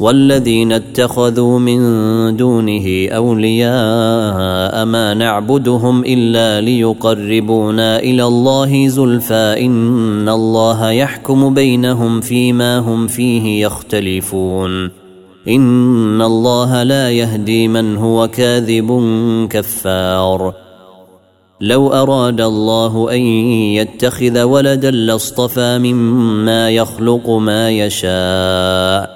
والذين اتخذوا من دونه أولياء ما نعبدهم إلا ليقربونا إلى الله زلفى إن الله يحكم بينهم فيما هم فيه يختلفون. إن الله لا يهدي من هو كاذب كفار. لو أراد الله أن يتخذ ولدا لاصطفى مما يخلق ما يشاء.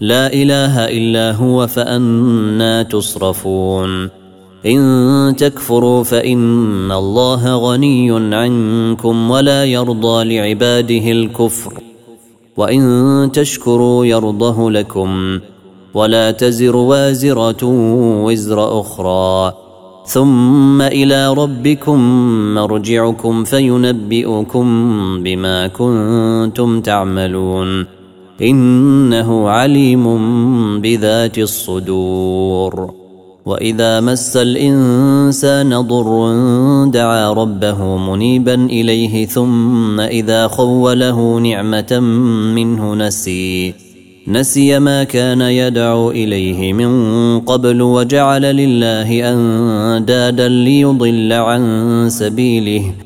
لا إله إلا هو فأنا تصرفون. إن تكفروا فإن الله غني عنكم ولا يرضى لعباده الكفر. وإن تشكروا يرضه لكم. ولا تزر وازرة وزر أخرى. ثم إلى ربكم مرجعكم فينبئكم بما كنتم تعملون. إنه عليم بذات الصدور. وإذا مس الإنسان ضر دعا ربه منيبا إليه ثم إذا خوله نعمة منه نسي. نسي ما كان يدعو إليه من قبل وجعل لله أندادا ليضل عن سبيله.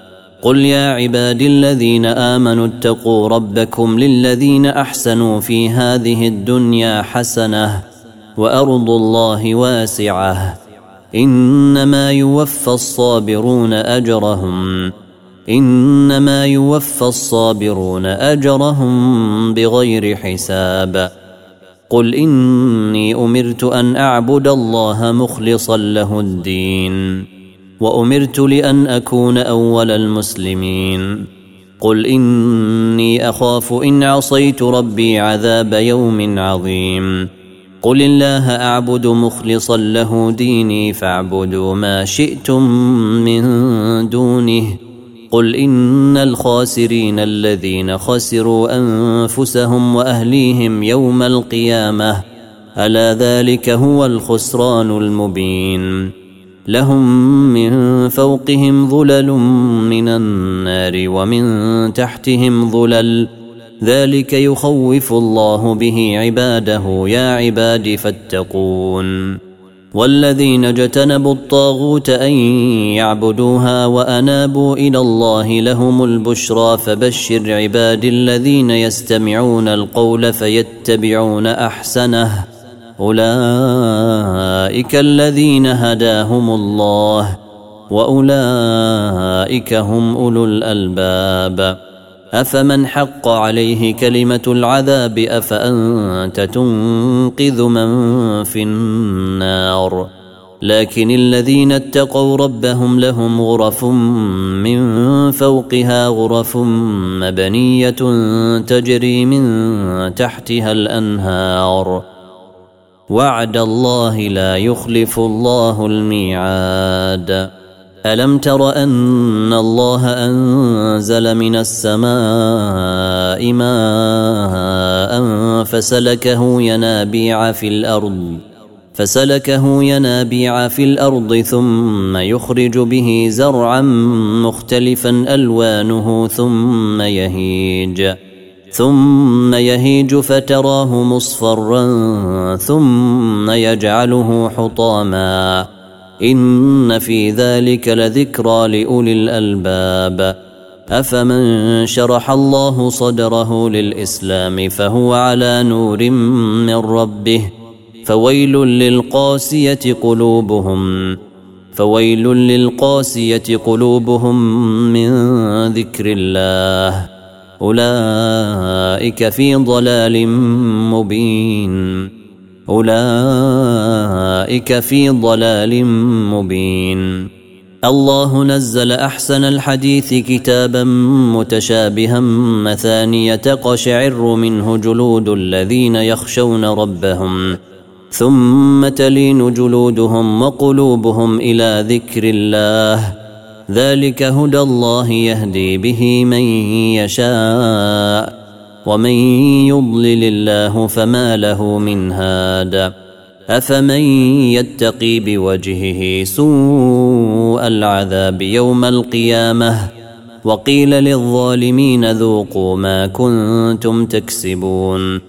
قل يا عبادي الذين امنوا اتقوا ربكم للذين احسنوا في هذه الدنيا حسنه وارض الله واسعه انما يوفى الصابرون اجرهم انما يوفى الصابرون اجرهم بغير حساب قل اني امرت ان اعبد الله مخلصا له الدين وأمرت لأن أكون أول المسلمين. قل إني أخاف إن عصيت ربي عذاب يوم عظيم. قل الله أعبد مخلصا له ديني فاعبدوا ما شئتم من دونه. قل إن الخاسرين الذين خسروا أنفسهم وأهليهم يوم القيامة. ألا ذلك هو الخسران المبين. لهم من فوقهم ظلل من النار ومن تحتهم ظلل. ذلك يخوف الله به عباده يا عباد فاتقون. والذين اجتنبوا الطاغوت أن يعبدوها وأنابوا إلى الله لهم البشرى فبشر عباد الذين يستمعون القول فيتبعون أحسنه. أولئك الذين هداهم الله وأولئك هم أولو الألباب. أفمن حق عليه كلمة العذاب أفأنت تنقذ من في النار؟ لكن الذين اتقوا ربهم لهم غرف من فوقها غرف مبنية تجري من تحتها الأنهار. وعد الله لا يخلف الله الميعاد. ألم تر أن الله أنزل من السماء ماء فسلكه ينابيع في الأرض فسلكه ينابيع في الأرض ثم يخرج به زرعا مختلفا ألوانه ثم يهيج. ثم يهيج فتراه مصفرا ثم يجعله حطاما. إن في ذلك لذكرى لأولي الألباب. أفمن شرح الله صدره للإسلام فهو على نور من ربه. فويل للقاسية قلوبهم فويل للقاسية قلوبهم من ذكر الله. أولئك في ضلال مبين. أولئك في ضلال مبين. الله نزل أحسن الحديث كتابا متشابها مثانية تقشعر منه جلود الذين يخشون ربهم ثم تلين جلودهم وقلوبهم إلى ذكر الله. ذلك هدى الله يهدي به من يشاء ومن يضلل الله فما له من هاد. أفمن يتقي بوجهه سوء العذاب يوم القيامة؟ وقيل للظالمين ذوقوا ما كنتم تكسبون.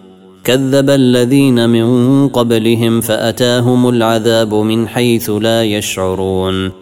كذب الذين من قبلهم فأتاهم العذاب من حيث لا يشعرون.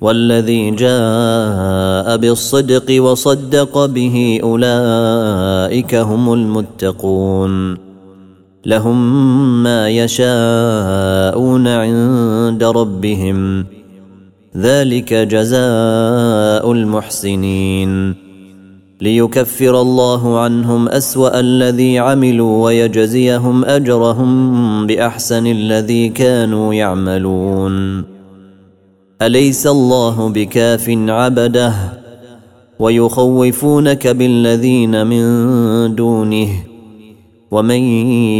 والذي جاء بالصدق وصدق به أولئك هم المتقون. لهم ما يشاءون عند ربهم. ذلك جزاء المحسنين. ليكفر الله عنهم أسوأ الذي عملوا ويجزيهم أجرهم بأحسن الذي كانوا يعملون. أليس الله بكاف عبده؟ ويخوفونك بالذين من دونه. ومن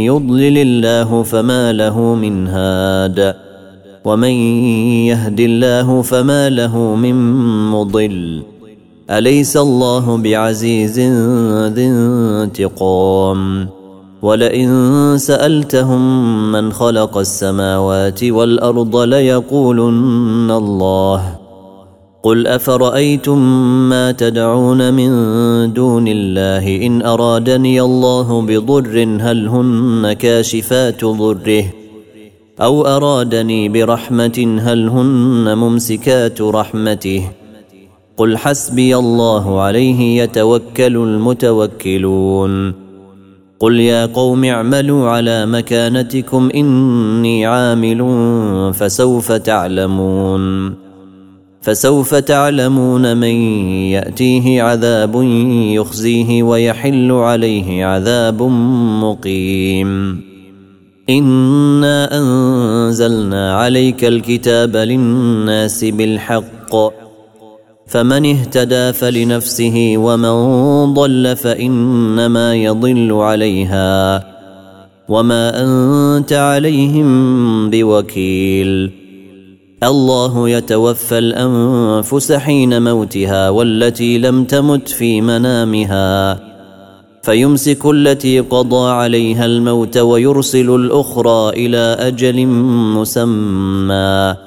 يضلل الله فما له من هاد. ومن يهد الله فما له من مضل. أليس الله بعزيز ذي انتقام؟ ولئن سألتهم من خلق السماوات والأرض ليقولن الله. قل أفرأيتم ما تدعون من دون الله؟ إن أرادني الله بضر هل هن كاشفات ضره؟ أو أرادني برحمة هل هن ممسكات رحمته؟ قل حسبي الله عليه يتوكل المتوكلون. قل يا قوم اعملوا على مكانتكم اني عامل فسوف تعلمون فسوف تعلمون من ياتيه عذاب يخزيه ويحل عليه عذاب مقيم انا انزلنا عليك الكتاب للناس بالحق فمن اهتدى فلنفسه ومن ضل فإنما يضل عليها وما أنت عليهم بوكيل. الله يتوفى الأنفس حين موتها والتي لم تمت في منامها فيمسك التي قضى عليها الموت ويرسل الأخرى إلى أجل مسمى.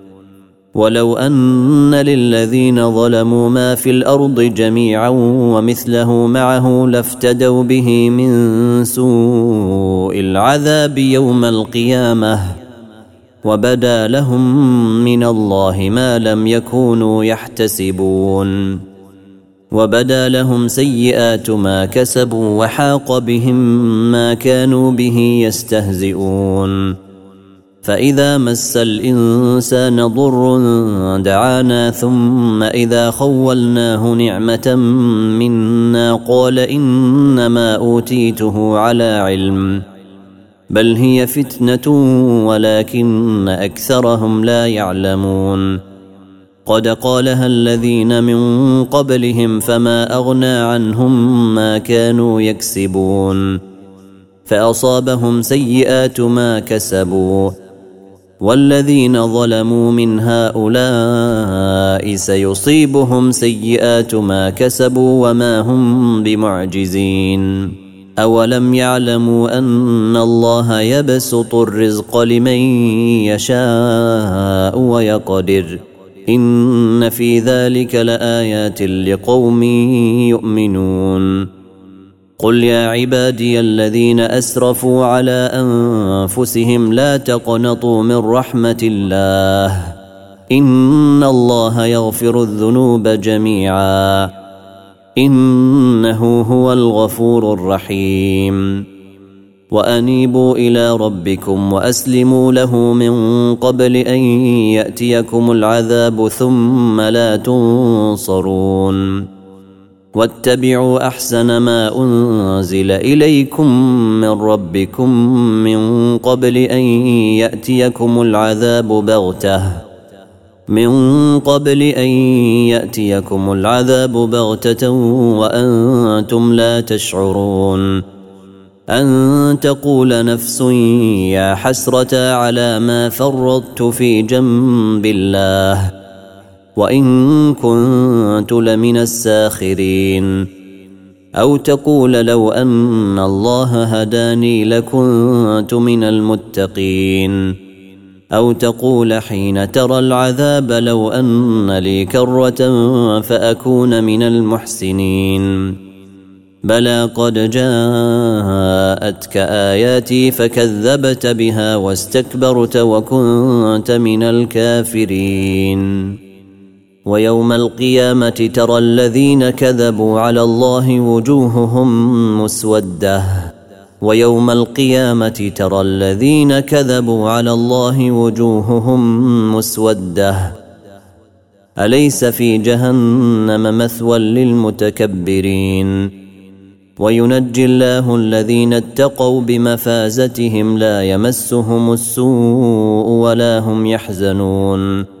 ولو أن للذين ظلموا ما في الأرض جميعا ومثله معه لافتدوا به من سوء العذاب يوم القيامة وبدا لهم من الله ما لم يكونوا يحتسبون وبدا لهم سيئات ما كسبوا وحاق بهم ما كانوا به يستهزئون فإذا مس الإنسان ضر دعانا ثم إذا خولناه نعمة منا قال إنما أوتيته على علم بل هي فتنة ولكن أكثرهم لا يعلمون قد قالها الذين من قبلهم فما أغنى عنهم ما كانوا يكسبون فأصابهم سيئات ما كسبوا والذين ظلموا من هؤلاء سيصيبهم سيئات ما كسبوا وما هم بمعجزين. أولم يعلموا أن الله يبسط الرزق لمن يشاء ويقدر. إن في ذلك لآيات لقوم يؤمنون. قل يا عبادي الذين أسرفوا على أنفسهم لا تقنطوا من رحمة الله. إن الله يغفر الذنوب جميعاً. إنه هو الغفور الرحيم. وأنيبوا إلى ربكم وأسلموا له من قبل أن يأتيكم العذاب ثم لا تنصرون. واتبعوا أحسن ما أنزل إليكم من ربكم من قبل أن يأتيكم العذاب بغتة. من قبل أن يأتيكم العذاب بغتة وأنتم لا تشعرون. أن تقول نفس يا حسرة على ما فرطت في جنب الله. وإن كنت لمن الساخرين. أو تقول لو أن الله هداني لكنت من المتقين. أو تقول حين ترى العذاب لو أن لي كرة فأكون من المحسنين. بلى قد جاءتك آياتي فكذبت بها واستكبرت وكنت من الكافرين. ويوم القيامة ترى الذين كذبوا على الله وجوههم مسودة. ويوم القيامة ترى الذين كذبوا على الله وجوههم مسودة. أليس في جهنم مثوى للمتكبرين؟ وينجي الله الذين اتقوا بمفازتهم لا يمسهم السوء ولا هم يحزنون.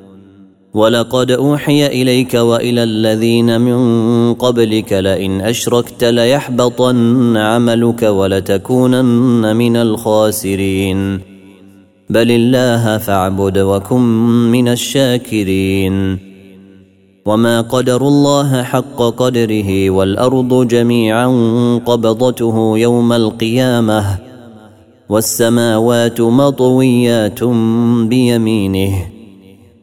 ولقد اوحي اليك والى الذين من قبلك لئن اشركت ليحبطن عملك ولتكونن من الخاسرين بل الله فاعبد وكن من الشاكرين وما قدر الله حق قدره والارض جميعا قبضته يوم القيامه والسماوات مطويات بيمينه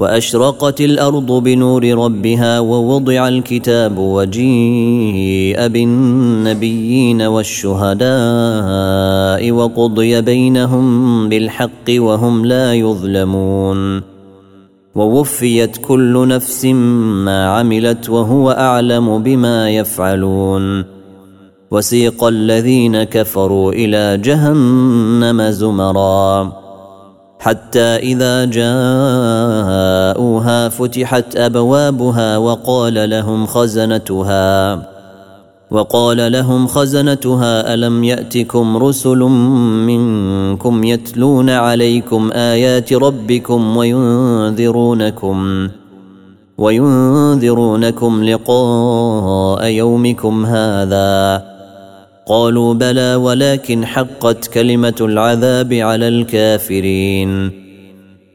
وأشرقت الأرض بنور ربها ووضع الكتاب وجيء بالنبيين والشهداء وقضي بينهم بالحق وهم لا يظلمون ووفيت كل نفس ما عملت وهو أعلم بما يفعلون وسيق الذين كفروا إلى جهنم زمرًا حتى إذا جاءوها فتحت أبوابها وقال لهم خزنتها وقال لهم خزنتها ألم يأتكم رسل منكم يتلون عليكم آيات ربكم وينذرونكم وينذرونكم لقاء يومكم هذا؟ قالوا بلى ولكن حقت كلمة العذاب على الكافرين.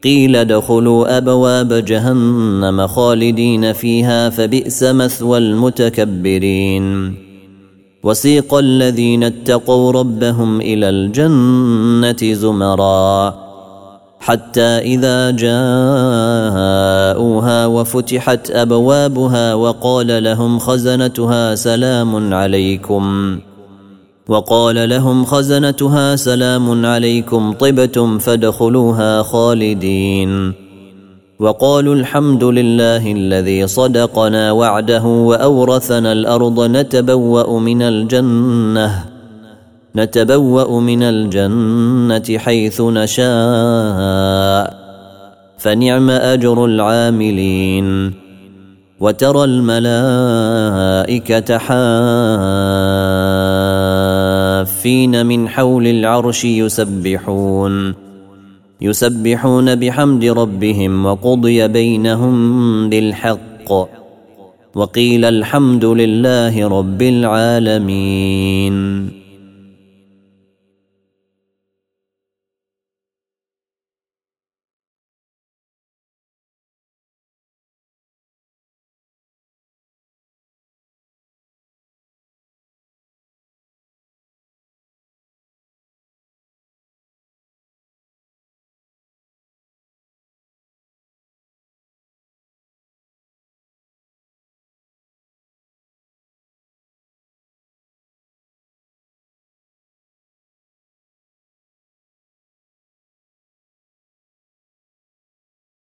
قيل ادخلوا أبواب جهنم خالدين فيها فبئس مثوى المتكبرين. وسيق الذين اتقوا ربهم إلى الجنة زمرا. حتى إذا جاءوها وفتحت أبوابها وقال لهم خزنتها سلام عليكم. وقال لهم خزنتها سلام عليكم طبتم فادخلوها خالدين. وقالوا الحمد لله الذي صدقنا وعده وأورثنا الأرض نتبوأ من الجنة نتبوأ من الجنة حيث نشاء فنعم أجر العاملين. وترى الملائكة حافين من حول العرش يسبحون. يسبحون بحمد ربهم وقضي بينهم بالحق. وقيل الحمد لله رب العالمين.